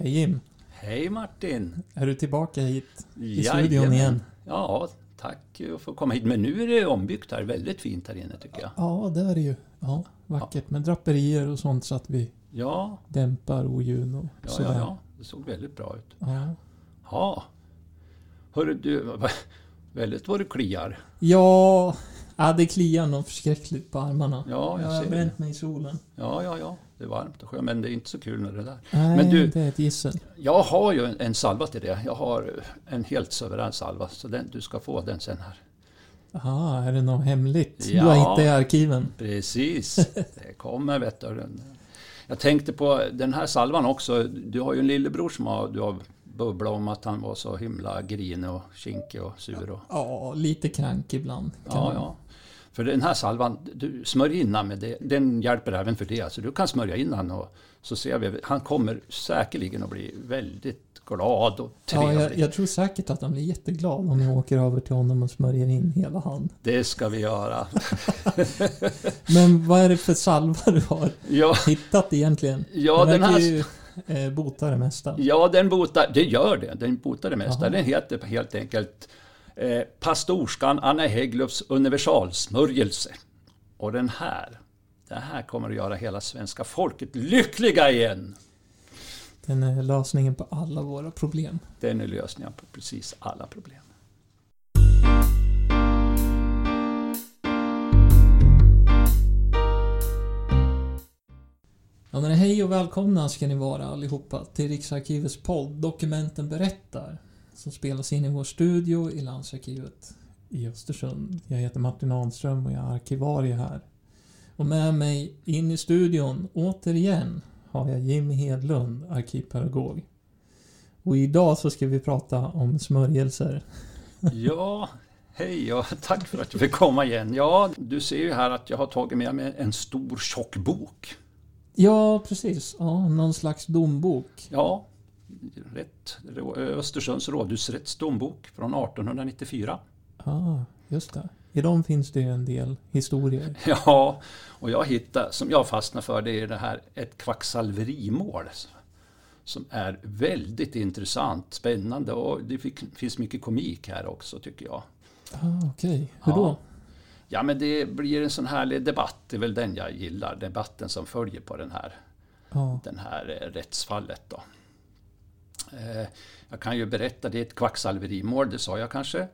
Hej Jim! Hej Martin! Är du tillbaka hit i Jajamän. studion igen? Ja, tack för att komma hit. Men nu är det ombyggt här. Väldigt fint här inne tycker jag. Ja, det är det ju. Ja, vackert med draperier och sånt så att vi Ja, dämpar oljud och ja, sådär. ja, ja. Det såg väldigt bra ut. Ja. Ja. Hörru du, väldigt vad du kliar. Ja, ja, det kliar nog förskräckligt på armarna. Ja, jag jag har bränt mig i solen. Ja, ja, ja. Det är varmt och skönt, men det är inte så kul när det är där. Nej, Men du- det är ett gissel. Jag har ju en, en salva till det. Jag har en helt suverän salva, så den, du ska få den sen här. Aha, är det något hemligt du Ja. har hittat i arkiven? Precis, det kommer vet du. Jag tänkte på den här salvan också. Du har ju en lillebror som har, du har bubblat om att han var så himla grinig och kinkig och sur. Och, Ja, lite krank ibland. ja, man. ja. För den här salvan, du smörj in han med det. Den hjälper även för det. Så du kan smörja in han och så ser vi. Han kommer säkerligen att bli väldigt glad och Ja, trevlig. jag, jag tror säkert att han blir jätteglad om jag åker över till honom och smörjer in hela han. Det ska vi göra. Men vad är det för salva du har Ja, hittat egentligen? ja den verkar här... ju eh, bota det mesta. Ja, den botar, det gör det. Den botar det mesta. Jaha. Den heter helt enkelt eh, Pastorskan Anna Hägglöfs universalsmörjelse. Och den här, det här kommer att göra hela svenska folket lyckliga igen. Den är lösningen på alla våra problem. Den är lösningen på precis alla problem. Ja, men hej och välkomna ska ni vara allihopa till Riksarkivets podd Dokumenten berättar. Som spelas in i vår studio i Landsarkivet i Östersund. Jag heter Martin Ahnström och jag är arkivarie här. Och med mig in i studion, återigen, har jag Jim Hedlund, arkivpedagog. Och idag så ska vi prata om smörjelser. Ja, hej och tack för att du fick komma igen. Ja, du ser ju här att jag har tagit med mig en stor tjock bok. Ja, precis. Ja, någon slags dombok. Ja, rätt. Östersunds rådhusrätts dombok från 1894. Ja, just det. I dem finns det ju en del historier. Ja, och jag hittade, som jag fastnar för, det är det här ett kvacksalverimål. Som är väldigt intressant, spännande och det finns mycket komik här också tycker jag. Ah, Okej, hur Ja. då? Ja men det blir en sån härlig debatt, det är väl den jag gillar, debatten som följer på den här, Ja, den här eh, rättsfallet. Då. Eh, Jag kan ju berätta, det är ett kvacksalverimål, det sa jag kanske.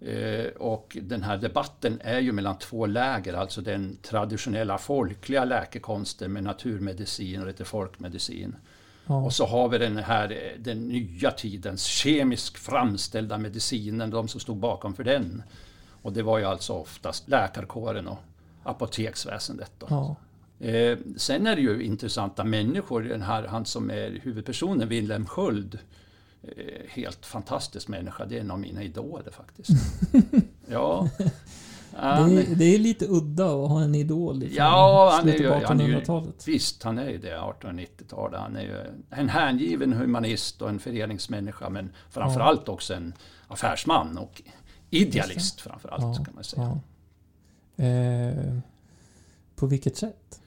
Eh, Och den här debatten är ju mellan två läger, alltså den traditionella folkliga läkekonsten med naturmedicin och lite folkmedicin. ja, Och så har vi den här den nya tidens kemiskt framställda medicinen, de som stod bakom för den. Och det var ju alltså oftast läkarkåren och apoteksväsendet. Då. ja. Eh, sen är det ju intressanta människor. Den här, han som är huvudpersonen, Wilhelm Sköld. Eh, helt fantastisk människa. Det är en av mina idoler faktiskt. ja. Han, Det, är, det är lite udda att ha en idol från Ja, han är ju, han är ju 1800-talet. Visst, han är ju det, 1890-talet. Han är ju en hängiven humanist och en föreningsmänniska, men framförallt också en affärsman och idealist framförallt, Ja, kan man säga. Ja. Eh, på vilket sätt?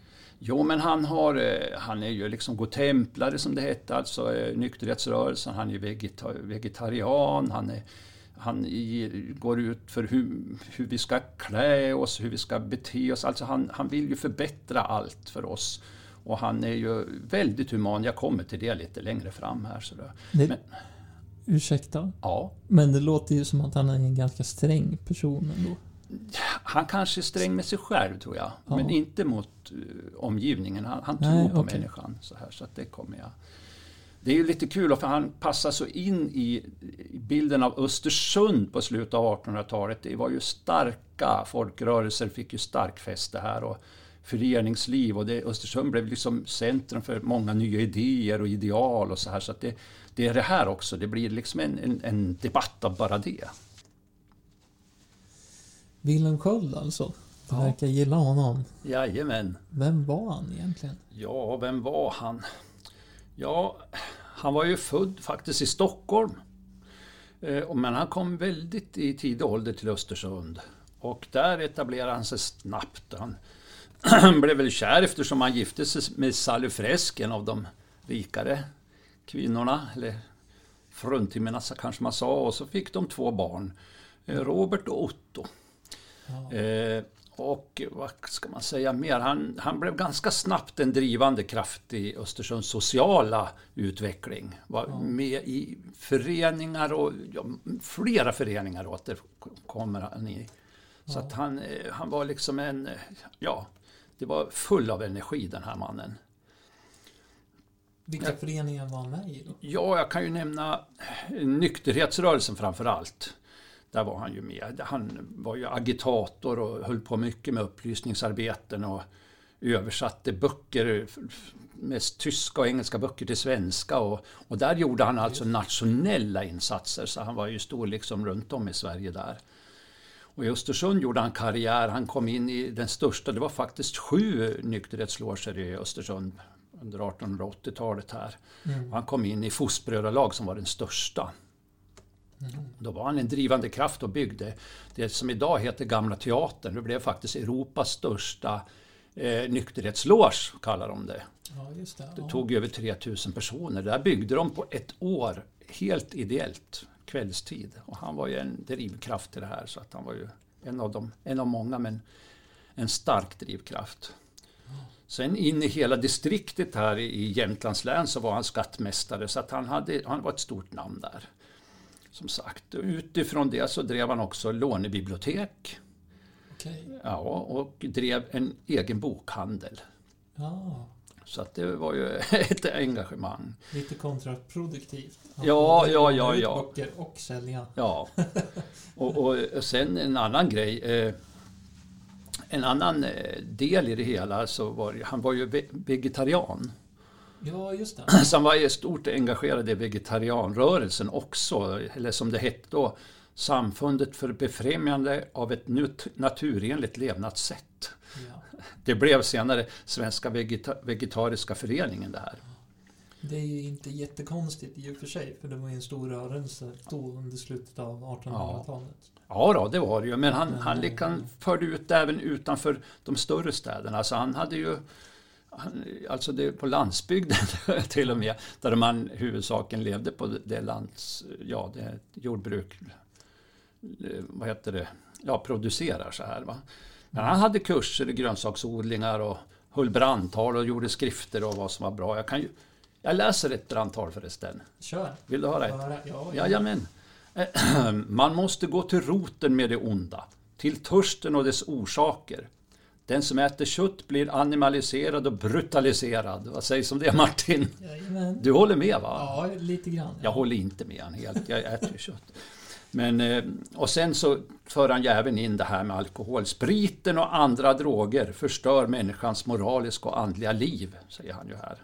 Jo, men han, har, eh, han är ju liksom godtemplare som det hette, alltså eh, nykterhetsrörelsen. Han är vegeta vegetarian. Han, är, han går ut för hur, hur vi ska klä oss, hur vi ska bete oss. Alltså han, han vill ju förbättra allt för oss. Och han är ju väldigt human. Jag kommer till det lite längre fram här. Så då. Det, Men- ursäkta, Ja, men det låter ju som att han är en ganska sträng person ändå. Han kanske är sträng med sig själv tror jag. Ja. Men inte mot eh, omgivningen. Han, han tror Nej, på okej. människan. Så, här, så att det kommer jag. Det är ju lite kul för han passar så in i bilden av Östersund på slutet av 1800-talet. Det var ju starka folkrörelser, fick ju stark fäste här. Och föreningsliv och det, Östersund blev liksom centrum för många nya idéer och ideal och så här. Så det, det är det här också, det blir liksom en, en, en debatt av bara det. Wilhelm Sköld alltså. Du Ja. verkar gilla honom. Jajamän. Vem var han egentligen? Ja, vem var han? Ja, han var ju född faktiskt i Stockholm. Eh, Men han kom väldigt i tidig ålder till Östersund. Och där etablerade han sig snabbt. Han blev väl kär eftersom han gifte sig med Sally Fresk, en av de rikare kvinnorna, eller fruntimmerna kanske man sa, och så fick de två barn. eh, Robert och Otto. Ja. Eh, och vad ska man säga mer? Han, han blev ganska snabbt en drivande kraft i Östersunds sociala utveckling. Var Ja. med i föreningar och ja, flera föreningar återkommer han i. Så att han, eh, han var liksom en, ja, det var full av energi den här mannen. Vilka föreningar var han med i då? Ja, jag kan ju nämna nykterhetsrörelsen framför allt. Där var han ju med. Han var ju agitator och höll på mycket med upplysningsarbeten och översatte böcker, mest tyska och engelska böcker till svenska. Och, och där gjorde han alltså nationella insatser, så han var ju stor liksom runt om i Sverige där. Och i Östersund gjorde han karriär. Han kom in i den största, det var faktiskt sju nykterhetsloger i Östersund under 1880-talet här. Mm. Han kom in i Fostbrödralag som var den största. Mm. Då var han en drivande kraft och byggde det som idag heter Gamla Teatern. Det blev faktiskt Europas största eh, nykterhetsloge, kallar de det. Ja, det. Det ja. tog över 3000 personer. Där byggde de på ett år, helt ideellt, kvällstid. Och han var ju en drivkraft i det här, så att han var ju en av, dem, en av många, men en stark drivkraft. Sen in i hela distriktet här i Jämtlands län så var han skattmästare, så att han, hade, han var ett stort namn där. Som sagt, utifrån det så drev han också lånebibliotek Okej. ja, och drev en egen bokhandel. Ja, Så att det var ju ett engagemang. lite kontraproduktivt. Han Ja, ja, ja, ja. böcker och sälja. Ja. Och, och sen en annan grej. Eh, en annan eh, del i det hela så var han var ju ve- vegetarian. Ja, just det. Han var ju stort engagerad i vegetarianrörelsen också, eller som det hette då, Samfundet för befrämjande av ett naturenligt levnadssätt. Ja. Det blev senare Svenska Vegeta- Vegetariska Föreningen det här. Det är ju inte jättekonstigt i och för sig, för det var ju en stor rörelse då under slutet av 1800-talet. Ja då, det var det ju. Men han, Men, han eh, liksom förde ut det även utanför de större städerna. Så han hade ju Alltså det på landsbygden till och med, där man huvudsakligen levde på det lands... Ja, det jordbruk... eh, Vad heter det? Ja, producerar så här va. Men han hade kurser i grönsaksodlingar och höll brandtal och gjorde skrifter och vad som var bra. Jag kan ju... Jag läser ett brandtal förresten. Kör! Vill du höra ett? Höra. Ja, ja. Jajamän. Man måste gå till roten med det onda, till törsten och dess orsaker. Den som äter kött blir animaliserad och brutaliserad. Vad sägs om det Martin? Jajamän. Du håller med va? Ja, lite grann. Jag håller inte med han helt, jag äter kött. Men, eh, och sen så för han ju även in det här med alkohol. Spriten och andra droger förstör människans moraliska och andliga liv, säger han ju här.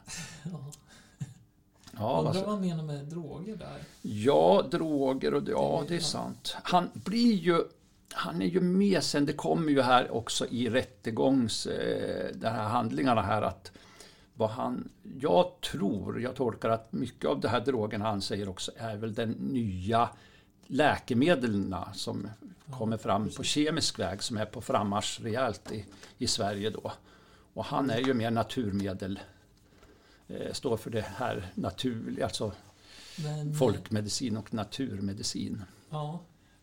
Ja. Ja, vad Undrar vad han menar med droger där? Ja, droger och ja, det är sant. Han blir ju han är ju med sen, det kommer ju här också i rättegångs, eh, de här handlingarna här att vad han, jag tror, jag tolkar att mycket av de här drogerna han säger också är väl den nya läkemedlen som kommer fram på kemisk väg som är på frammarsch rejält i, i Sverige då. Och han är ju mer naturmedel, eh, står för det här naturliga, alltså Men, folkmedicin och naturmedicin. Ja,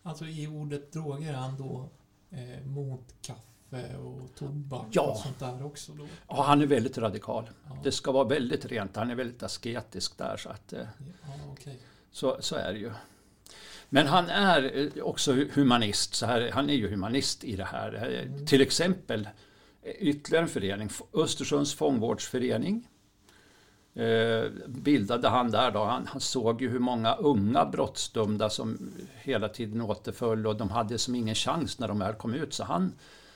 alltså i ordet droger är han då eh, mot kaffe och tobak Ja. och sånt där också då? Ja, han är väldigt radikal. Ja, Det ska vara väldigt rent, han är väldigt asketisk där. Så, att, eh, ja okej. så, så är det ju. Men han är eh, också humanist, så här, han är ju humanist i det här. Eh, Mm. Till exempel eh, ytterligare en förening, Östersunds fångvårdsförening. Eh, bildade han där då. Han, han såg ju hur många unga brottsdömda som hela tiden återföll och de hade som ingen chans när de väl kom ut. Så han,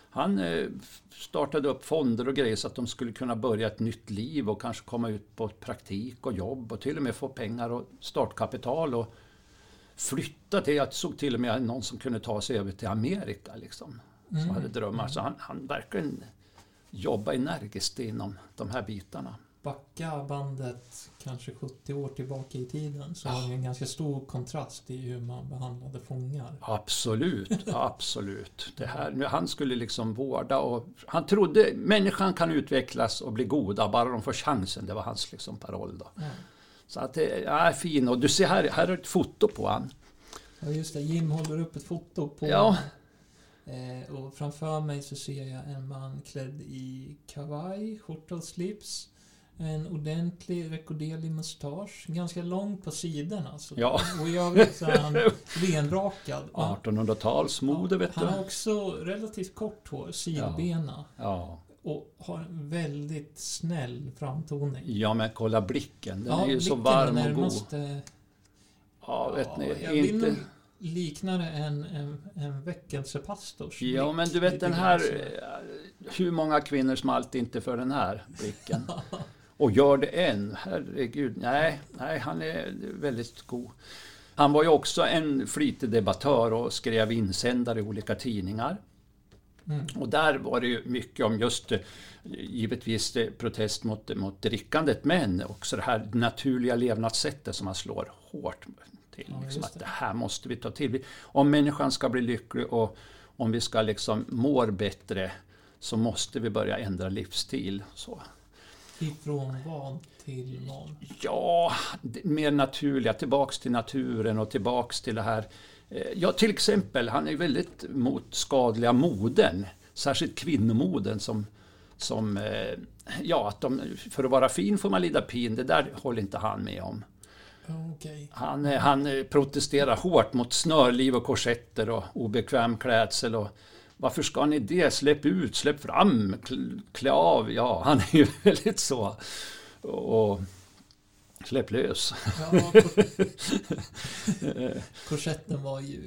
han eh, startade upp fonder och grejer så att de skulle kunna börja ett nytt liv och kanske komma ut på praktik och jobb och till och med få pengar och startkapital och flytta till, jag såg till och med någon som kunde ta sig över till Amerika liksom. Som Mm. hade drömmar. Så han, han verkligen jobba energiskt inom de här bitarna. Backa bandet kanske 70 år tillbaka i tiden så har vi en ganska stor kontrast i hur man behandlade fångar. Absolut, absolut. Det här, nu, han skulle liksom vårda och han trodde människan kan utvecklas och bli goda bara de får chansen. Det var hans liksom paroll. Då. Ja. Så att det är fin. Och du ser här, här är ett foto på han. Ja, just det. Jim håller upp ett foto på... Ja. Eh, och framför mig så ser jag en man klädd i kavaj, skjorta och slips. En ordentlig rekorderlig mustasch. Ganska lång på sidorna. Alltså. Ja. Och i övrigt så är han renrakad. Ja. 1800-talsmode vet Han du. har också relativt kort hår, sidbena. Ja. Och har en väldigt snäll framtoning. ja, men kolla blicken. Den är ju så varm och god. närmast, eh, Ja, vet ja, ni. jag vill Inte... nog likna det en, en, en väckelsepastors Ja, men du vet den här... så. eh, Hur många kvinnor smalt inte för den här blicken? Och gör det än. Herregud. Nej, nej, han är väldigt god. Han var ju också en flitig debattör och skrev insändare i olika tidningar. Mm. Och där var det ju mycket om just eh, givetvis eh, protest mot, mot drickandet men också det här naturliga levnadssättet som man slår hårt till. Ja, liksom, just att det. det här måste vi ta till. Vi- Om människan ska bli lycklig och om vi ska liksom må bättre så måste vi börja ändra livsstil. Så. Ifrån vad till vad? Ja, mer naturliga, tillbaks till naturen och tillbaks till det här. Eh, Ja, till exempel, han är väldigt mot skadliga moden, särskilt kvinnomoden som, som eh, ja, att de, för att vara fin får man lida pin, det där håller inte han med om. Okej. Han, eh, han protesterar hårt mot snörliv och korsetter och obekväm klädsel och varför ska ni det? Släpp ut, släpp fram, kl- klä av. Ja, han är ju väldigt så. Och släpp lös. Ja, kor- korsetten var ju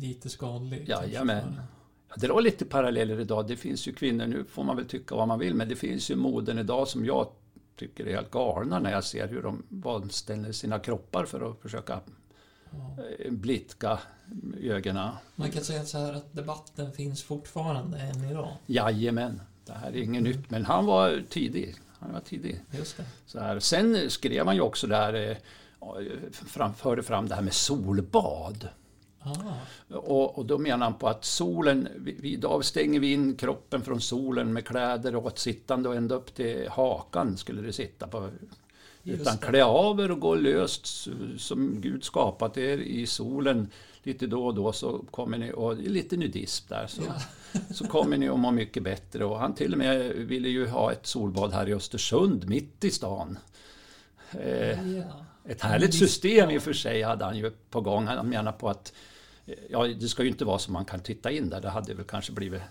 lite skadlig. Jajamän. kanske. Ja, Det var lite paralleller idag. Det finns ju kvinnor, nu får man väl tycka vad man vill, men det finns ju moden idag som jag tycker är helt galna när jag ser hur de vanställer sina kroppar för att försöka blidka ögonen. Man kan säga så här att debatten finns fortfarande än idag. Jajamän, det här är inget nytt, men han var tidig. Han var tidig. Just det. Så här. Sen skrev han ju också där, eh, fram, förde fram det här med solbad. Ah, Och, och då menar han på att solen, vi, idag stänger vi in kroppen från solen med kläder och sittande och ända upp till hakan skulle det sitta på. Just Utan klä av er och gå löst som Gud skapat er i solen lite då och då så kommer ni, och lite nudism där, så, Ja. så kommer ni att må mycket bättre. Och han till och med ville ju ha ett solbad här i Östersund, mitt i stan. Eh, ja. ett härligt system i och för sig hade han ju på gång. Han menar på att eh, ja, det ska ju inte vara så man kan titta in där. Det hade väl kanske blivit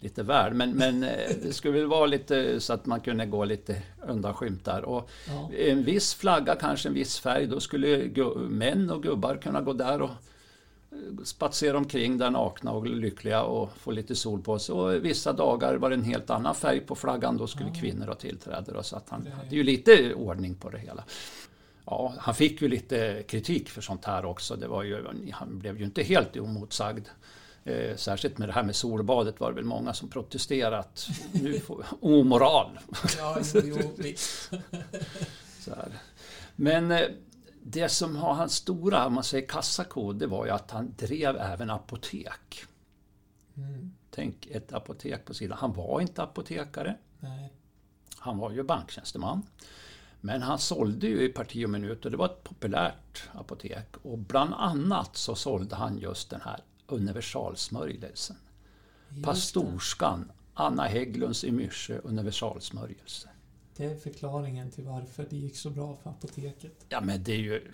lite värd. Men, men eh, det skulle väl vara lite så att man kunde gå lite undanskymt där. Och Ja. en viss flagga, kanske en viss färg, då skulle män och gubbar kunna gå där och eh, spatsera omkring där nakna och lyckliga och få lite sol på sig. Och vissa dagar var det en helt annan färg på flaggan, då skulle Ja. kvinnor ha tillträde. då, Så att han hade ju lite ordning på det hela. Ja, han fick ju lite kritik för sånt här också. Det var ju, han blev ju inte helt omotsagd. Eh, särskilt med det här med solbadet var det väl många som protesterat. Nu får, omoral! Ja, jo. Så här. Men eh, det som har hans stora, om man säger kassakod, det var ju att han drev även apotek. Mm. Tänk ett apotek på sidan. Han var inte apotekare, Nej. han var ju banktjänsteman. Men han sålde ju i parti och minut och det var ett populärt apotek. Och bland annat så sålde han just den här universalsmörjelsen. Pastorskan Anna Hägglunds i Myrsö universalsmörjelse. Det. det är förklaringen till varför det gick så bra för apoteket. Ja men det är ju...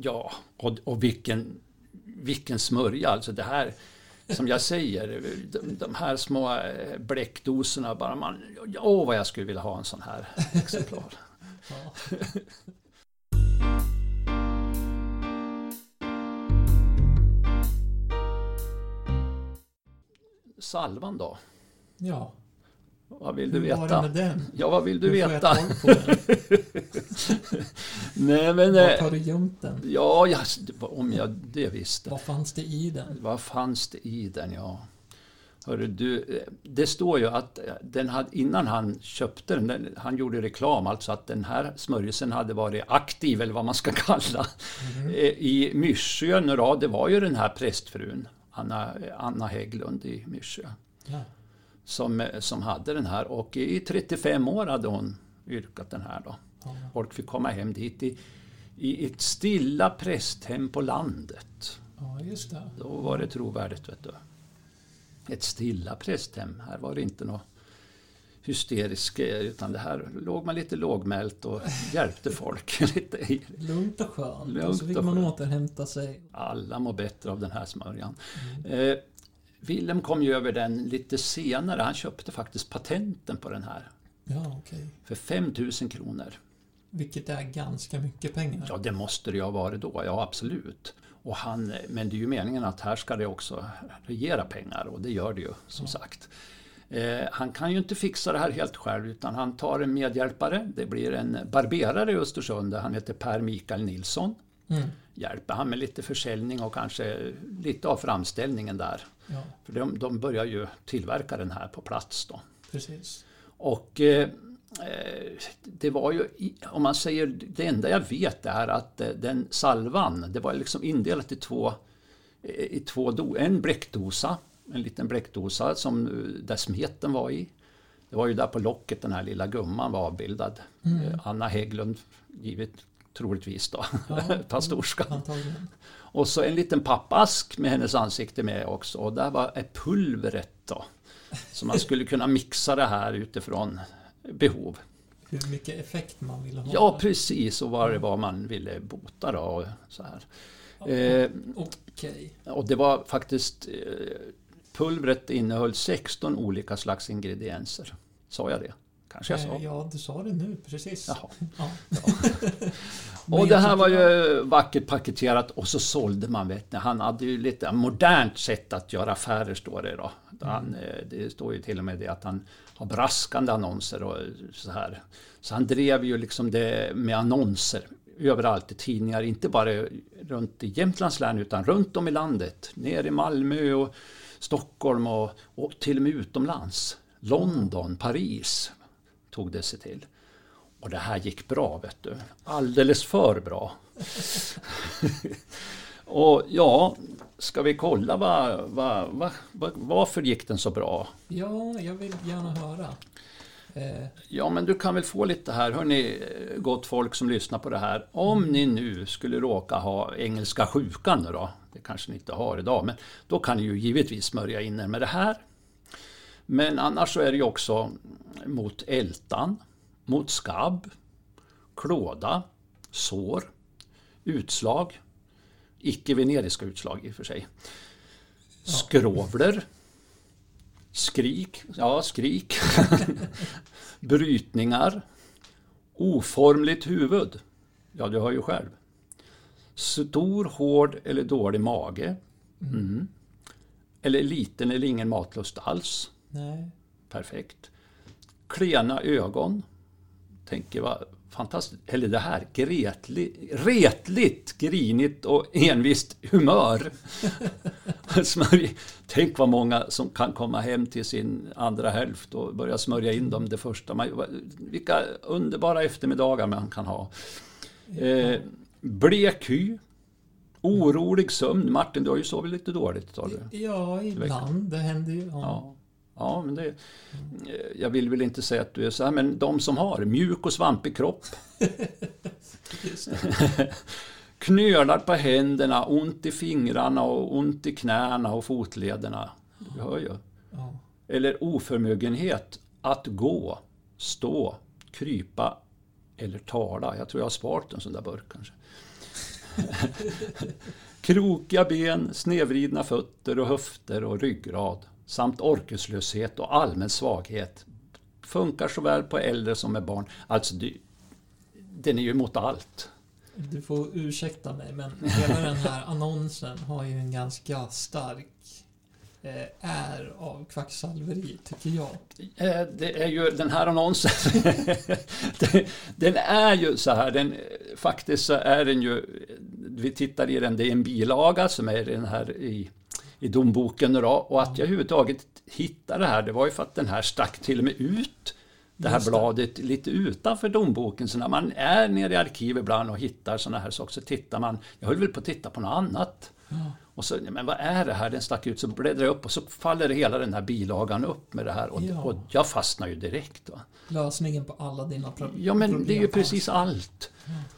Ja, och, och vilken, vilken smörja alltså det här... Som jag säger, de, de här små eh, bläckdoserna bara man... Åh vad jag skulle vilja ha en sån här exemplar. Ja. Salvan då? ja. Vad vill du Hur var det veta? med den? Ja, vad vill du Hur får jag veta? tag på den? Nej men... Vart eh, har du gömt den? Ja, ja, om jag det visste. Vad fanns det i den? Vad fanns det i den, ja? Hörru, du, eh, det står ju att eh, den hade, innan han köpte den, den, han gjorde reklam, alltså att den här smörjelsen hade varit aktiv, eller vad man ska kalla, eh, i då, Det var ju den här prästfrun, Anna, Anna Hägglund i Myrsö, Ja. som, som hade den här. Och i 35 år hade hon yrkat den här då. Ja. Folk fick komma hem dit i, i ett stilla prästhem på landet. ja, just det. Då var det trovärdigt, vet du. Ett stilla prästhem. Här var det inte något hysteriskt, utan det här låg man lite lågmält och hjälpte folk lite. Lugnt och skönt. Lugnt och så fick och man återhämta sig. Alla mår bättre av den här smörjan. Mm. Eh, Willem kom ju över den lite senare. Han köpte faktiskt patenten på den här Ja, okej. för 5000 kronor. Vilket är ganska mycket pengar. Ja, det måste det ju ha varit då. Ja, absolut. Och han, men det är ju meningen att här ska det också regera pengar och det gör det ju som sagt. Eh, han kan ju inte fixa det här helt själv utan han tar en medhjälpare. Det blir en barberare i Östersund. Han heter Per Mikael Nilsson. Mm. Hjälper han med lite försäljning och kanske lite av framställningen där. Ja, För de, de börjar ju tillverka den här på plats då. precis. Och eh, eh, det var ju, om man säger, det enda jag vet är att eh, den salvan, det var liksom indelat i två, i två do, en bläckdosa, en liten bläckdosa som, eh, där smeten var i. Det var ju där på locket den här lilla gumman var avbildad. Eh, Anna Hägglund, givet troligtvis då, Ja. pastorska. Antagligen. Och så en liten pappask med hennes ansikte med också. Och där var pulvret då. Så man skulle kunna mixa det här utifrån behov. Hur mycket effekt man ville ha. Ja, precis. Och vad det var man ville bota då. Och, så här. Eh, Okej. och det var faktiskt... Eh, pulvret innehöll 16 olika slags ingredienser. Sa jag det? Kanske jag sa. Eh, Ja, du sa det nu precis. Jaha. Ja. Men Och det här var ju vackert paketerat och så sålde man vet ni. Han hade ju lite modernt sätt att göra affärer står det då. Han, eh, det står ju till och med det att han har braskande annonser och så här. Så han drev ju liksom det med annonser överallt i tidningar, inte bara runt i Jämtlands län utan runt om i landet. Ner i Malmö och Stockholm och, och till och med utomlands. London, Paris tog det sig till. Och det här gick bra, vet du. Alldeles för bra. och ja, ska vi kolla va, va, va, varför gick den så bra? Ja, jag vill gärna höra. Eh, ja, men du kan väl få lite här, hörni, eh, gott folk som lyssnar på det här. Om ni nu skulle råka ha engelska sjukan nu då, det kanske ni inte har idag, men då kan ni ju givetvis smörja in er med det här. Men annars så är det ju också mot ältan, mot skabb, klåda, sår, utslag, icke-veneriska utslag i och för sig, skrovler, skrik, ja skrik, brytningar, oformligt huvud, ja du hör ju själv, stor, hård eller dålig mage, mm. eller liten eller ingen matlust alls, nej. perfekt, klena ögon, tänker vad fantastiskt, eller det här, gretli, retligt, grinigt och envist humör. Smörj, tänk vad många som kan komma hem till sin andra hälft och börja smörja in dem det första. Man, vilka underbara eftermiddagar man kan ha. Eh, blek hy, orolig sömn. Martin, du har ju sovit lite dåligt. Du. Ja, ibland. Det händer ju. Ja. Ja. Ja, men det, jag vill väl inte säga att du är så här, men de som har mjuk och svampig kropp, knölar på händerna, ont i fingrarna och ont i knäna och fotlederna. Du hör ju. Ja. Eller oförmögenhet att gå, stå, krypa eller tala. Jag tror jag har sparat en sån där burk kanske. Krokiga ben, snedvridna fötter och höfter och ryggrad samt orkeslöshet och allmän svaghet. Funkar såväl på äldre som med barn. Alltså, det, den är ju mot allt. Du får ursäkta mig, men hela den här annonsen har ju en ganska stark eh, är av kvacksalveri, tycker jag. Eh, Det är ju den här annonsen. den- den är ju så här, den, faktiskt så är den ju, vi tittar i den, det är en bilaga som är den här i, i domboken då. Och att jag överhuvudtaget hittade det här, det var ju för att den här stack till och med ut det här det. bladet lite utanför domboken. Så när man är nere i arkiv ibland och hittar sådana här saker så tittar man, jag höll väl på att titta på något annat. Ja. Och så, men vad är det här? Den stack ut, så bläddrar jag upp och så faller hela den här bilagan upp med det här. Och, Ja. och jag fastnar ju direkt. Va? Lösningen på alla dina pro- problem. Ja men det är ju precis allt.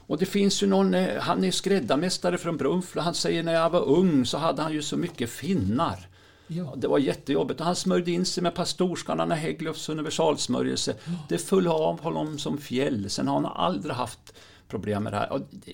Och det finns ju någon, eh, han är skräddarmästare från Brunflo, han säger när jag var ung så hade han ju så mycket finnar. Ja, Det var jättejobbigt och han smörjde in sig med pastorskan Anna Hägglöfs universalsmörjelse. Det föll av honom som fjäll. Sen har han aldrig haft problem med det här. Och det,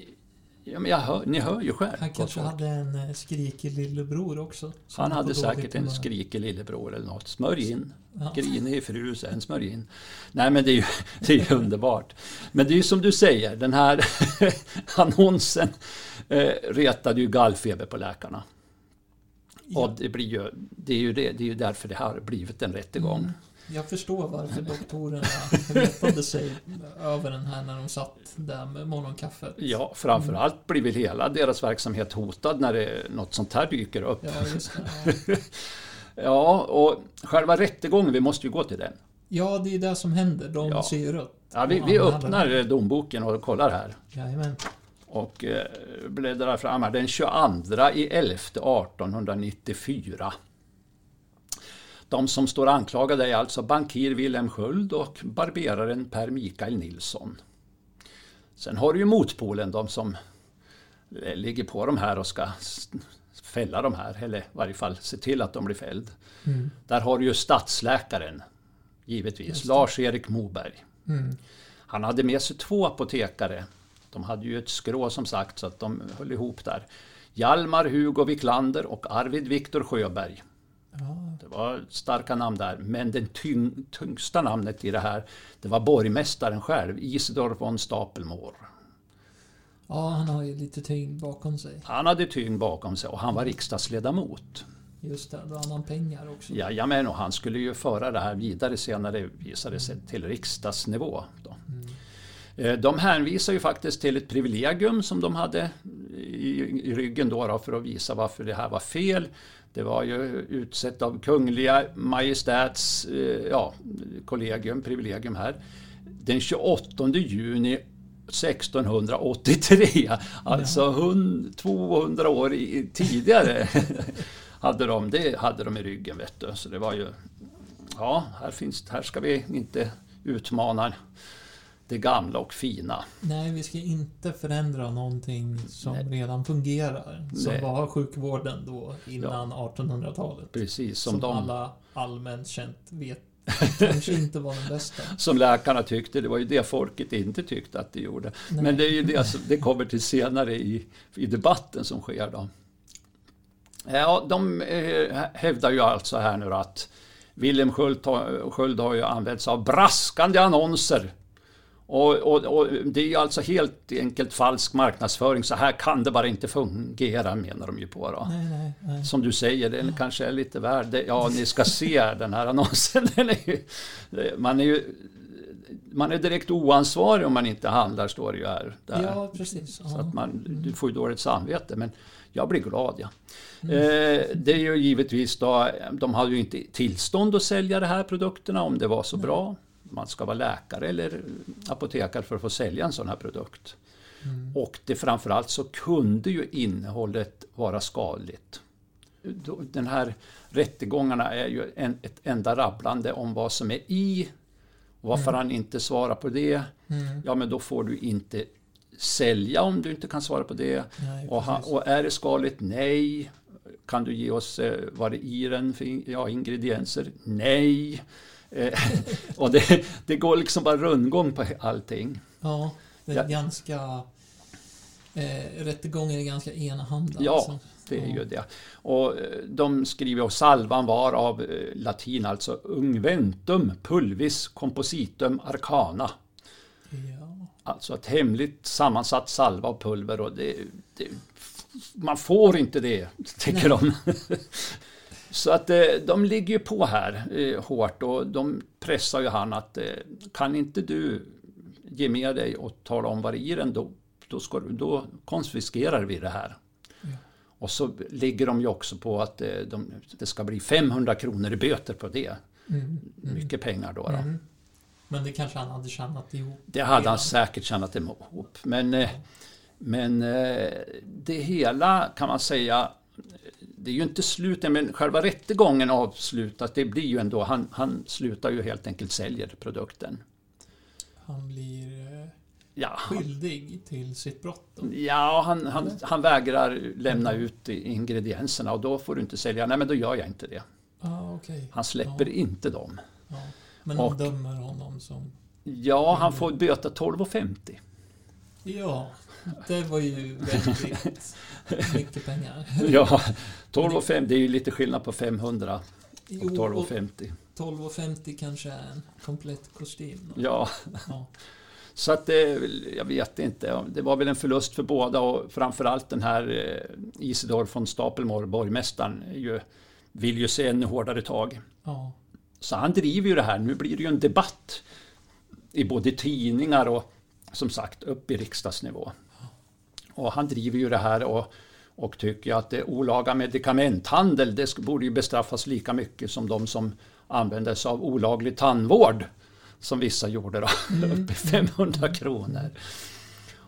ja, men jag hör, ni hör ju själv. han kanske hade en eh, skrikig lillebror också. Han hade säkert en skrikig lillebror eller något. Smörj in. Ja. Grinig fru, sen smörj in. Nej men det är ju, det är underbart. Men det är ju som du säger, den här annonsen eh, retade ju gallfeber på läkarna. Och Ja, det, blir ju, det, är ju det, det är ju därför det har blivit en rättegång. Mm. Jag förstår varför doktorerna retade sig över den här när de satt där med morgonkaffet. Ja, framförallt blir väl hela deras verksamhet hotad när det, något sånt här dyker upp. Ja, det. Ja. Ja, och själva rättegången, vi måste ju gå till den. ja, det är det som händer. De Ja. ser rött. Ja, vi, vi öppnar domboken och kollar här. Jajamän. Och eh, bläddrar fram här. Den 22 i 11 1894. De som står anklagade är alltså bankir Wilhelm Sköld och barberaren Per Mikael Nilsson. Sen har du ju motpolen, de som ligger på de här och ska fälla de här, eller i varje fall se till att de blir fälld. Mm. Där har du ju stadsläkaren, givetvis. Lars-Erik Moberg. Mm. Han hade med sig två apotekare. De hade ju ett skrå som sagt så att de höll ihop där. Hjalmar Hugo Wiklander och Arvid Viktor Sjöberg. Ja, Det var starka namn där, men det tyng, tyngsta namnet i det här det var borgmästaren själv, Isidor von Stapelmoor. ja, han har ju lite tyngd bakom sig. Han hade tyngd bakom sig och han var riksdagsledamot. Just det, då hade han pengar också. Jajamän, och han skulle ju föra det här vidare senare, visade sig till riksdagsnivå. Då. Eh, De hänvisar ju faktiskt till ett privilegium som de hade i, i ryggen då, då för att visa varför det här var fel. Det var ju utsett av Kungliga Majestäts eh, ja, kollegium, privilegium här. Den 28 juni 1683, alltså hund- 200 år i, tidigare hade de, det hade de i ryggen. Vet du. Så det var ju, ja, här, finns, här ska vi inte utmana det gamla och fina. Nej, vi ska inte förändra någonting som Nej. redan fungerar. Som Nej. var sjukvården då innan 1800-talet. Precis som, Som, de, alla allmänt känt vet kanske inte var den bästa. som läkarna tyckte. Det var ju det folket inte tyckte att det gjorde. Nej. Men det är ju det som det kommer till senare i, i debatten som sker då. Ja, de eh, hävdar ju alltså här nu att Wilhelm Sköld har ju använt sig av braskande annonser. Och, och, och det är ju alltså helt enkelt falsk marknadsföring. Så här kan det bara inte fungera menar de ju på. Då. Nej, nej, nej. Som du säger, den kanske är lite värd. Ja, ni ska se den här annonsen. Den är ju, man är ju man är direkt oansvarig om man inte handlar, står det ju här. Där. Ja, precis. Så Ja. att man, du får ju dåligt samvete, men jag blir glad. Ja. Mm. Eh, det är ju givetvis då, de hade ju inte tillstånd att sälja de här produkterna om det var så bra. Man ska vara läkare eller apotekare för att få sälja en sån här produkt. Mm. Och det framförallt så kunde ju innehållet vara skadligt. Den här rättegångarna är ju en, ett enda rabblande om vad som är i och varför han inte svarar på det. Mm. Ja men då får du inte sälja om du inte kan svara på det. Nej, Och, han, och är det skadligt? Nej. Kan du ge oss eh, vad det i den för ja, ingredienser? Nej. Eh, och det, det går liksom bara rundgång på allting. Ja, det är Ja. ganska... Eh, rättegången är ganska enahanda. Ja, alltså. Det är ju det. Och eh, de skriver och salvan var av eh, latin, alltså ungventum pulvis compositum arcana. Ja. Alltså ett hemligt sammansatt salva av pulver och det, det, man får inte det, tycker de. Så att eh, de ligger ju på här eh, hårt och de pressar ju han att eh, kan inte du ge med dig och tala om vad det är i den då, då, ska, då konfiskerar vi det här. Ja. Och så ligger de ju också på att de, det ska bli 500 kronor i böter på det. Mm. Mm. Mycket pengar då. då. Mm. Men det kanske han hade tjänat ihop. Det hade han säkert tjänat ihop. Men, men det hela kan man säga det är ju inte slutet, men själva rättegången avslutas. Det blir ju ändå, han, han slutar ju helt enkelt säljer produkten. Han blir eh, Ja, skyldig till sitt brott då. ja han, han, han vägrar lämna ut ingredienserna och då får du inte sälja. Nej, men då gör jag inte det. Ah, okej. Han släpper Ja. inte dem. Ja. Men Och- de dömer honom som... Ja, han får böta 12,50. Ja, det var ju väldigt mycket pengar. Ja, 12,50 det är ju lite skillnad på 500 och Jo, och 12,50. 12,50 kanske är en komplett kostym. Ja, Ja. så att det, väl- jag vet inte. Det var väl en förlust för båda och framförallt den här eh, Isidor von Stapelmore, borgmästaren, ju, vill ju se ännu hårdare tag. ja. Så han driver ju det här. Nu blir det ju en debatt i både tidningar och som sagt upp i riksdagsnivå. Och han driver ju det här och, och tycker att det olaga medikamenthandel det borde ju bestraffas lika mycket som de som använder sig av olaglig tandvård. Som vissa gjorde då, upp i 500 kronor.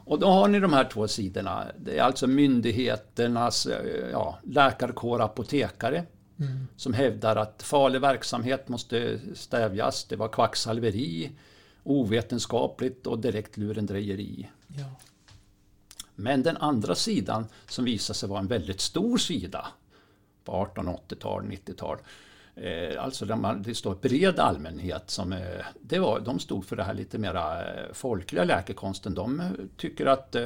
Och då har ni de här två sidorna. Det är alltså myndigheternas eh, ja, läkarkår, apotekare Mm. som hävdar att farlig verksamhet måste stävjas. Det var kvacksalveri, ovetenskapligt och direkt lurendrejeri. ja. Men den andra sidan som visade sig vara en väldigt stor sida på 1880-tal, 90-tal. Eh, alltså där man, det står bred allmänhet som eh, det var, de stod för det här lite mera eh, folkliga läkekonsten. De tycker att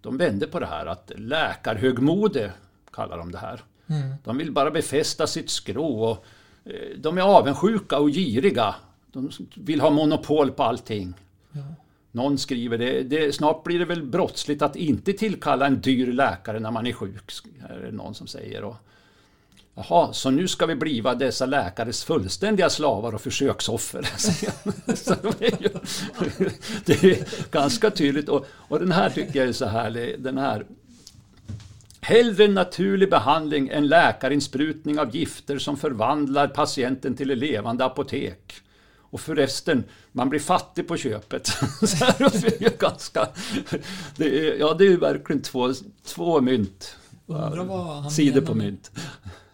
de vände på det här att läkarhögmode kallar de det här. Mm. De vill bara befästa sitt skrå och de är avundsjuka och giriga. De vill ha monopol på allting. ja. Någon skriver det, det, snart blir det väl brottsligt att inte tillkalla en dyr läkare när man är sjuk, är det någon som säger. Och, Jaha, så nu ska vi bliva dessa läkares fullständiga slavar och försöksoffer. det, är ju, det är ganska tydligt. Och, och den här tycker jag är så härlig. Den här Hellre naturlig behandling än läkarinsprutning av gifter som förvandlar patienten till ett levande apotek. Och förresten, man blir fattig på köpet. Så här, det är ganska, det är, ja, det är ju verkligen två, två mynt. Undrar vad han Sidor menar på med- mynt.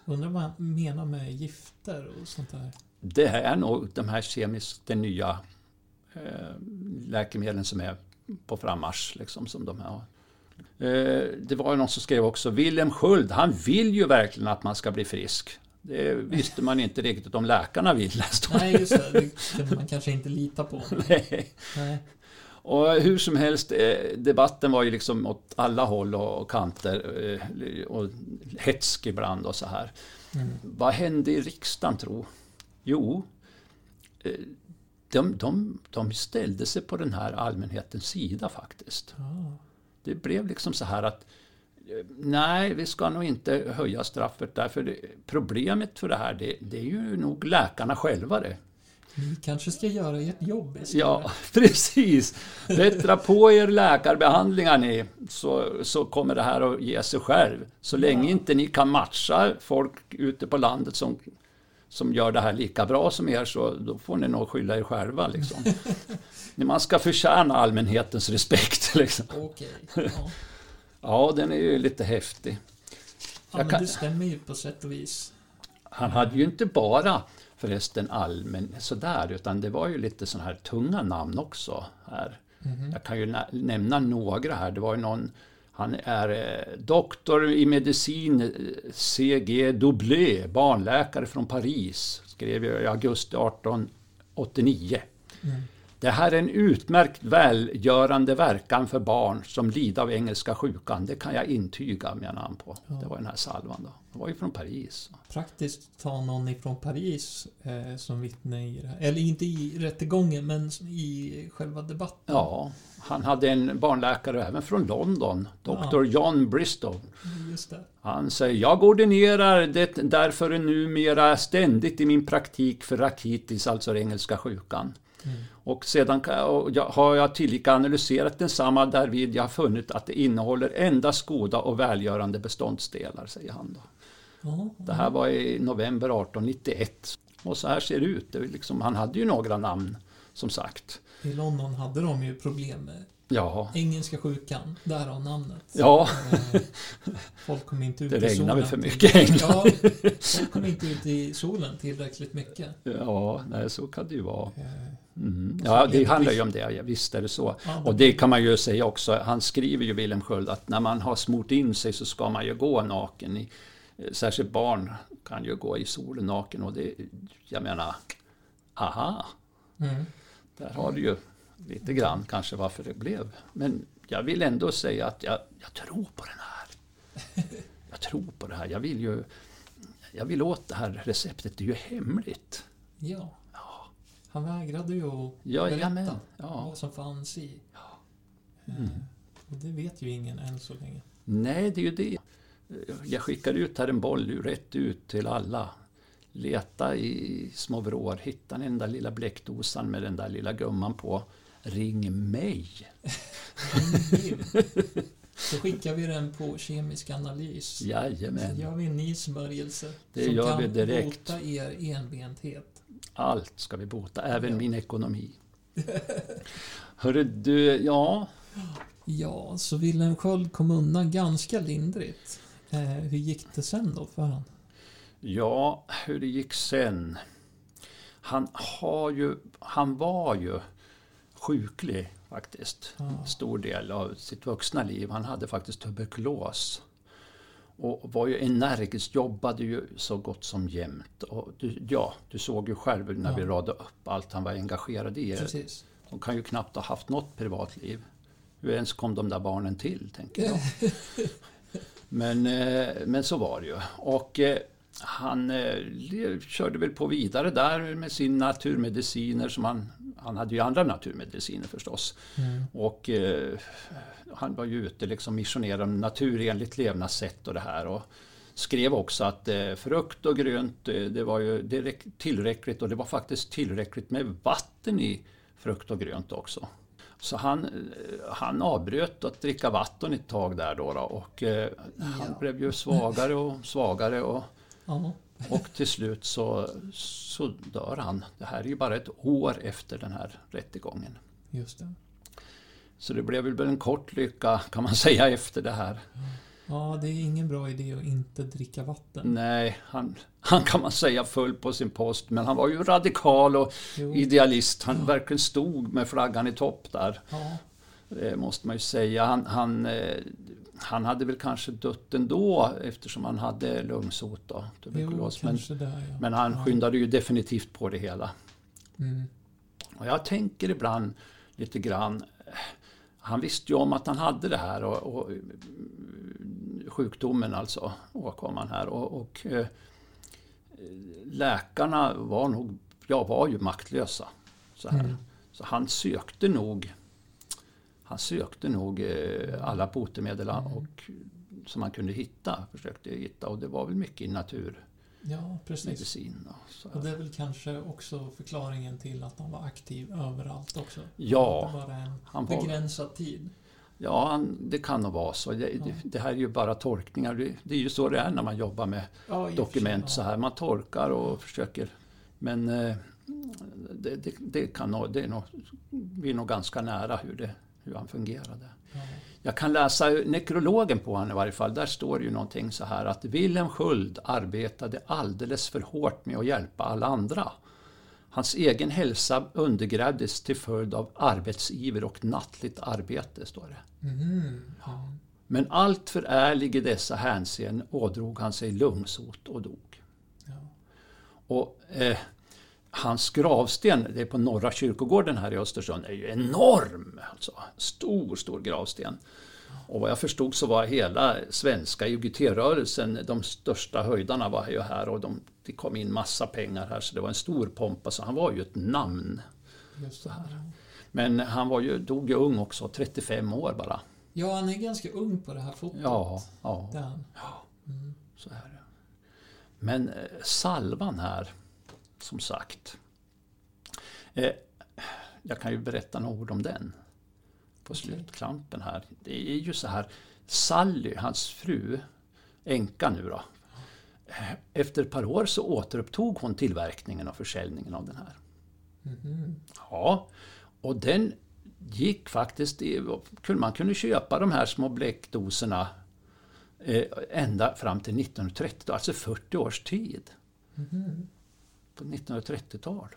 Undrar vad han menar med gifter och sånt där. Det är nog de här kemiskt, de nya eh, läkemedlen som är på frammarsch. Liksom, som de har. Eh, det var ju någon som skrev också, Wilhelm Sköld, han vill ju verkligen att man ska bli frisk. Det visste man inte riktigt om läkarna ville. Nej, just det. Det kunde man kanske inte lita på. det. Nej. Och hur som helst, eh, debatten var ju liksom åt alla håll och kanter eh, och hetsk ibland och så här. Mm. Vad hände i riksdagen tro? Jo, eh, de, de, de ställde sig på den här allmänhetens sida faktiskt. Ja. Det blev liksom så här att Nej, vi ska nog inte höja straffet därför det, problemet för det här det, det är ju nog läkarna själva det. Ni kanske ska göra ert jobb istället. Ja, precis. Bättra på er läkarbehandlingar ni, så, så kommer det här att ge sig själv. Så länge Ja. inte ni kan matcha folk ute på landet som, som gör det här lika bra som er, så då får ni nog skylla er själva. Liksom. Man ska förtjäna allmänhetens respekt. Liksom. Okej. Ja. Ja, den är ju lite häftig. ja, men kan- det stämmer ju på sätt och vis. Han hade ju inte bara förresten allmän sådär, utan det var ju lite sådana här tunga namn också här. Mhm. Jag kan ju nä- nämna några här. Det var ju någon, han är eh, doktor i medicin, eh, C.G. Doublé, barnläkare från Paris, skrev jag i augusti 1889. Mm. Det här är en utmärkt välgörande verkan för barn som lider av engelska sjukan. Det kan jag intyga, menar han på. Ja. Det var den här salvan då. Det var ju från Paris. Praktiskt ta någon ifrån Paris eh, som vittne i det här. Eller inte i rättegången, men i själva debatten. Ja, han hade en barnläkare även från London, Dr. John Bristow. Just det. Han säger, jag ordinerar det därför numera ständigt i min praktik för rakitis, alltså den engelska sjukan. Mm. Och sedan och jag, har jag tillika analyserat densamma därvid jag har funnit att det innehåller endast goda och välgörande beståndsdelar, säger han. Då. Ja, Det här var i november 1891. Och så här ser det ut. Det liksom, han hade ju några namn, som sagt. I London hade de ju problem med Ja. Engelska sjukan, därav namnet. Ja. Eh, folk kom inte ut det i solen. Det för mycket i England. Ja, folk kom inte ut i solen tillräckligt mycket. Ja, nej, så kan det ju vara. Eh, mm. Ja, det handlar ju om det, visst är det så. Och det kan man ju säga också, han skriver ju Wilhelm Sköld att när man har smort in sig så ska man ju gå naken. I, särskilt barn kan ju gå i solen naken och det, jag menar, aha. Mm. Där har du ju lite grann kanske varför det blev. Men jag vill ändå säga att jag, jag tror på den här. Jag tror på det här. Jag vill ju jag vill åt det här receptet. Det är ju hemligt. Ja. ja. Han vägrade ju att ja, berätta ja. vad som fanns i. Ja. Eh, mm. Och det vet ju ingen än så länge. Nej, det är ju det. Jag skickar ut här en boll rätt ut till alla. Leta i små vrår, hitta den där lilla bläckdosan med den där lilla gumman på. Ring mig! Så skickar vi den på kemisk analys. Jajamän. Så gör vi en ny smörjelse. Det som gör kan vi direkt. bota er enbenthet. Allt ska vi bota, även ja. min ekonomi. Hörru du, ja... Ja, så Wilhelm Sköld kom undan ganska lindrigt. Eh, hur gick det sen då för honom? Ja, hur det gick sen? Han har ju... Han var ju sjuklig faktiskt. En stor del av sitt vuxna liv. Han hade faktiskt tuberkulos. Och var ju energisk, jobbade ju så gott som jämt. Och du, ja, du såg ju själv när ja. vi radade upp allt han var engagerad i. Precis. De kan ju knappt ha haft något privatliv. Hur ens kom de där barnen till, tänker jag. men, eh, men så var det ju. Och eh, han eh, körde väl på vidare där med sina naturmediciner som han han hade ju andra naturmediciner förstås. Mm. Och eh, han var ju ute liksom missionerade om naturenligt levnadssätt och det här. Och skrev också att eh, frukt och grönt eh, det var ju tillräckligt och det var faktiskt tillräckligt med vatten i frukt och grönt också. Så han, eh, han avbröt att dricka vatten ett tag där då, då och eh, han ja. blev ju svagare och svagare. Och, ja. Och till slut så, så dör han. Det här är ju bara ett år efter den här rättegången. Just det. Så det blev väl en kort lycka kan man säga efter det här. Ja, det är ingen bra idé att inte dricka vatten. Nej, han, han kan man säga föll på sin post, men han var ju radikal och jo. idealist. Han ja. verkligen stod med flaggan i topp där. Ja. Det måste man ju säga. Han, han, eh, han hade väl kanske dött ändå eftersom han hade lungsot då, tuberkulos. Jo, men, där, ja. men han skyndade ju definitivt på det hela. Mm. Och jag tänker ibland lite grann, han visste ju om att han hade det här och, och sjukdomen alltså, åkomman här. Och, och eh, läkarna var nog, ja var ju maktlösa. Så, här. Mm. så han sökte nog han sökte nog eh, alla botemedel mm. och, som han kunde hitta, försökte hitta och det var väl mycket i natur. Ja, precis. Och, och, det är väl kanske också förklaringen till att han var aktiv överallt också? Ja. det bara en han begränsad var, tid? Ja, han, det kan nog vara så. Det, ja. det, det, här är ju bara tolkningar. Det, det, är ju så det är när man jobbar med ja, dokument så här. Man tolkar och försöker. Men eh, det, det, kan nog, det är nog, vi är nog ganska nära hur det, hur han fungerade. Ja. Jag kan läsa nekrologen på honom i varje fall. Där står ju någonting så här att Wilhelm Sköld arbetade alldeles för hårt med att hjälpa alla andra. Hans egen hälsa undergrävdes till följd av arbetsgiver och nattligt arbete, står det. Mm. Ja. Men allt för ärlig i dessa hänseenden ådrog han sig lungsot och dog. Ja. Och eh, hans gravsten, det är på Norra kyrkogården här i Östersund, är ju enorm! Alltså, stor, stor gravsten. Och vad jag förstod så var hela svenska IOGT-rörelsen, de största höjdarna var ju här och de, det kom in massa pengar här så det var en stor pompa, så han var ju ett namn. Just det här. Men han var ju, dog ju ung också, 35 år bara. Ja, han är ganska ung på det här fotot. Ja, ja. ja. Mm. Så är det. Men eh, salvan här, som sagt. Eh, jag kan ju berätta några ord om den på slutklampen här. Det är ju så här, Sally, hans fru, änka nu då. Eh, efter ett par år så återupptog hon tillverkningen och försäljningen av den här. Mm. Ja, och den gick faktiskt, man kunde köpa de här små bläckdoserna eh, ända fram till 1930, alltså 40 års tid. Mhm. På 1930-tal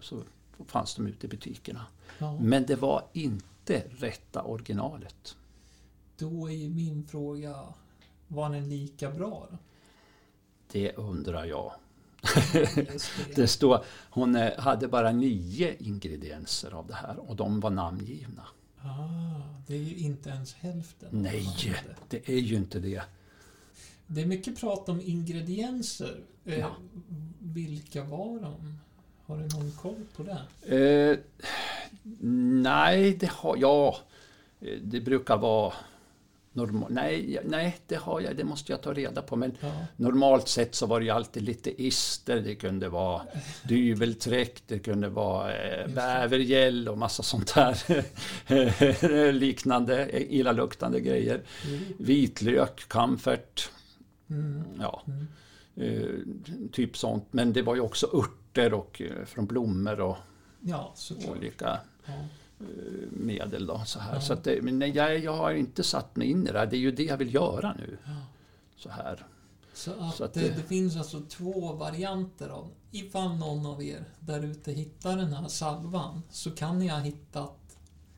så fanns de ute i butikerna. Ja. Men det var inte rätta originalet. Då är ju min fråga, var den lika bra då? Det undrar jag. Det. Det står, hon eh, hade bara nio ingredienser av det här och de var namngivna. Ah, det är ju inte ens hälften. Nej, det är ju inte det. Det är mycket prat om ingredienser. Eh, Ja. Vilka var de? Har du någon koll på det? Eh, nej, det har jag. Eh, Det brukar vara normal, nej, nej, det har jag. Det måste jag ta reda på. Men Ja. normalt sett så var det ju alltid lite ister. Det kunde vara dyvelträck, det kunde vara eh, bävergäll och massa sånt där liknande eh, illaluktande grejer. Vitlök, kamfert, Mm. ja, Mm. eh, typ sånt. Men det var ju också örter och eh, från blommor och Ja, olika Ja. eh, medel. Då, så här. Ja. Så det, men nej, jag, jag har inte satt mig in i det här. Det är ju det jag vill göra nu. Så här. Så att, Så att det, det- det finns alltså två varianter av Ifall någon av er där ute hittar den här salvan så kan ni ha hittat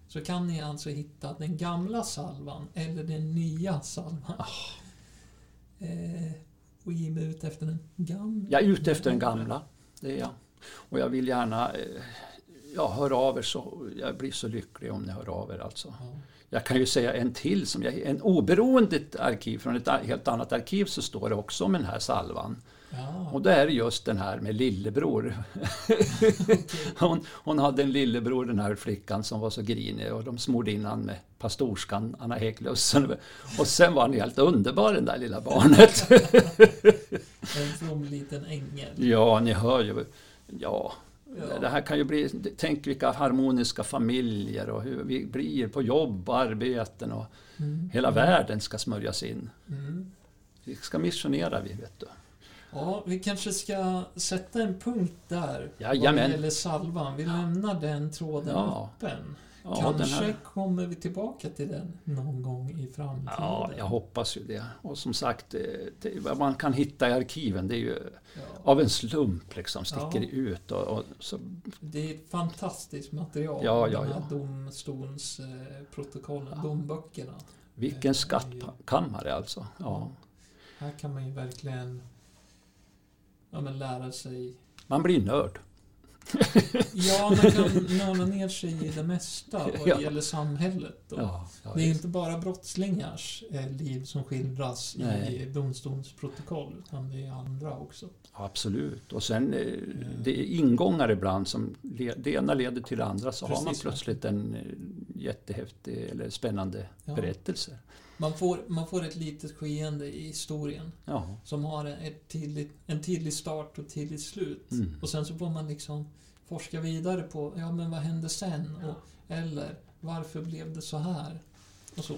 så kan ni alltså hitta den gamla salvan eller den nya salvan. Ah. Eh, och ge mig ut efter den gamla. Jag är ute efter den gamla. Det är jag. Och jag vill gärna eh, ja, höra av er. Så, jag blir så lycklig om ni hör av er. Alltså. Ja. Jag kan ju säga en till, som jag, en oberoende arkiv från ett helt annat arkiv så står det också om den här salvan. Ja, Och det är just den här med lillebror. hon, hon hade en lillebror, den här flickan, som var så grinig och de smorde in han med pastorskan Anna Hägglöfsen. Och sen var han helt underbar, den där lilla barnet. en from liten ängel. ja, ni hör ju. Ja, Ja. det här kan ju bli... Tänk vilka harmoniska familjer och hur vi blir på jobb och arbeten och Mm. hela världen ska smörjas in. Mm. Vi ska missionera vi, vet du. Ja, vi kanske ska sätta en punkt där vad Jajamän. det gäller salvan. Vi lämnar den tråden Ja. öppen. Ja, kanske här, kommer vi tillbaka till den någon gång i framtiden. ja, jag hoppas ju det. Och som sagt, eh, det, vad man kan hitta i arkiven, det är ju Ja. av en slump liksom, sticker Ja. ut. Och, och så, Det är ett fantastiskt material. Ja, ja, de här ja. domstolsprotokollen, Ja. domböckerna. vilken skattkammare alltså. Ja. Här kan man ju verkligen ja, men lära sig. Man blir nörd. Ja, man kan nörda ner sig i det mesta vad Ja. gäller samhället. Ja, ja, Det är inte bara brottslingars eh, liv som skildras i Nej. domstolsprotokoll, utan det är andra också. Absolut. Och sen eh, det är ingångar ibland som det ena leder till det andra så har man Precis, plötsligt en eh, jättehäftig eller spännande berättelse. Man får, man får ett litet skeende i historien Ja. som har en, ett tydligt, en tydlig start och tydligt slut. Mm. Och sen så får man liksom forska vidare på, ja men vad hände sen? Och, eller varför blev det så här? Och så.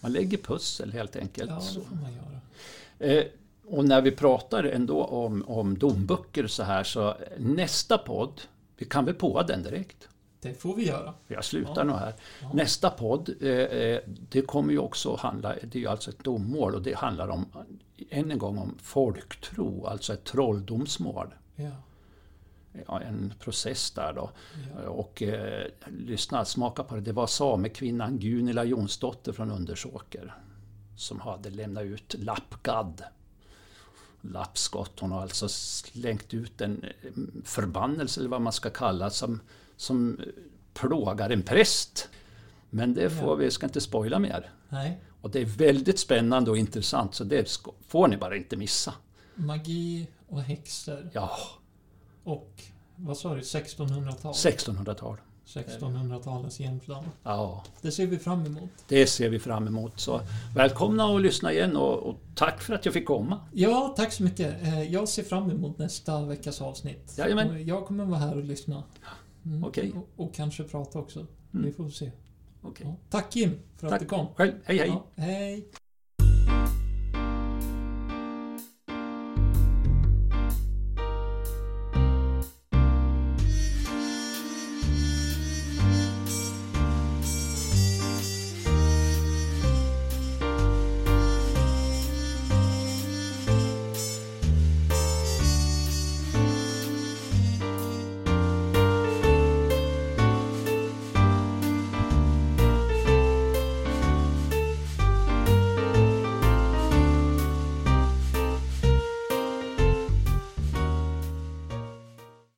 Man lägger pussel helt enkelt. Ja, Så. det får man göra. Eh, och när vi pratar ändå om, om domböcker så här så nästa podd, vi kan väl på den direkt? Det får vi göra. Jag slutar Ja. nog här. Ja. Nästa podd, eh, eh, det kommer ju också handla, det är ju alltså ett dommål och det handlar om, än en gång om folktro, alltså ett trolldomsmål. Ja. Ja, en process där då. ja. Och eh, lyssna, smaka på det. Det var samekvinnan Gunilla Jonsdotter från Undersåker som hade lämnat ut lappgadd. Lappskott. Hon har alltså slängt ut en eh, förbannelse eller vad man ska kalla som, som plågar en präst. Men det får Ja. vi, ska inte spoila mer. Nej. Och det är väldigt spännande och intressant så det får ni bara inte missa. Magi och häxor Ja, och vad sa du, 1600-tal? 1600-tal. 1600-talets Jämtland. Ja. Det ser vi fram emot. Det ser vi fram emot. Så välkomna och lyssna igen och, och tack för att jag fick komma. Ja, tack så mycket. Eh, Jag ser fram emot nästa veckas avsnitt. Jajamän. Jag kommer vara här och lyssna. Mm. Okej. Och, och kanske prata också. Mm. Vi får se. Okej. Ja. Tack Kim för att Tack du kom. själv. Hej hej! Ja, hej.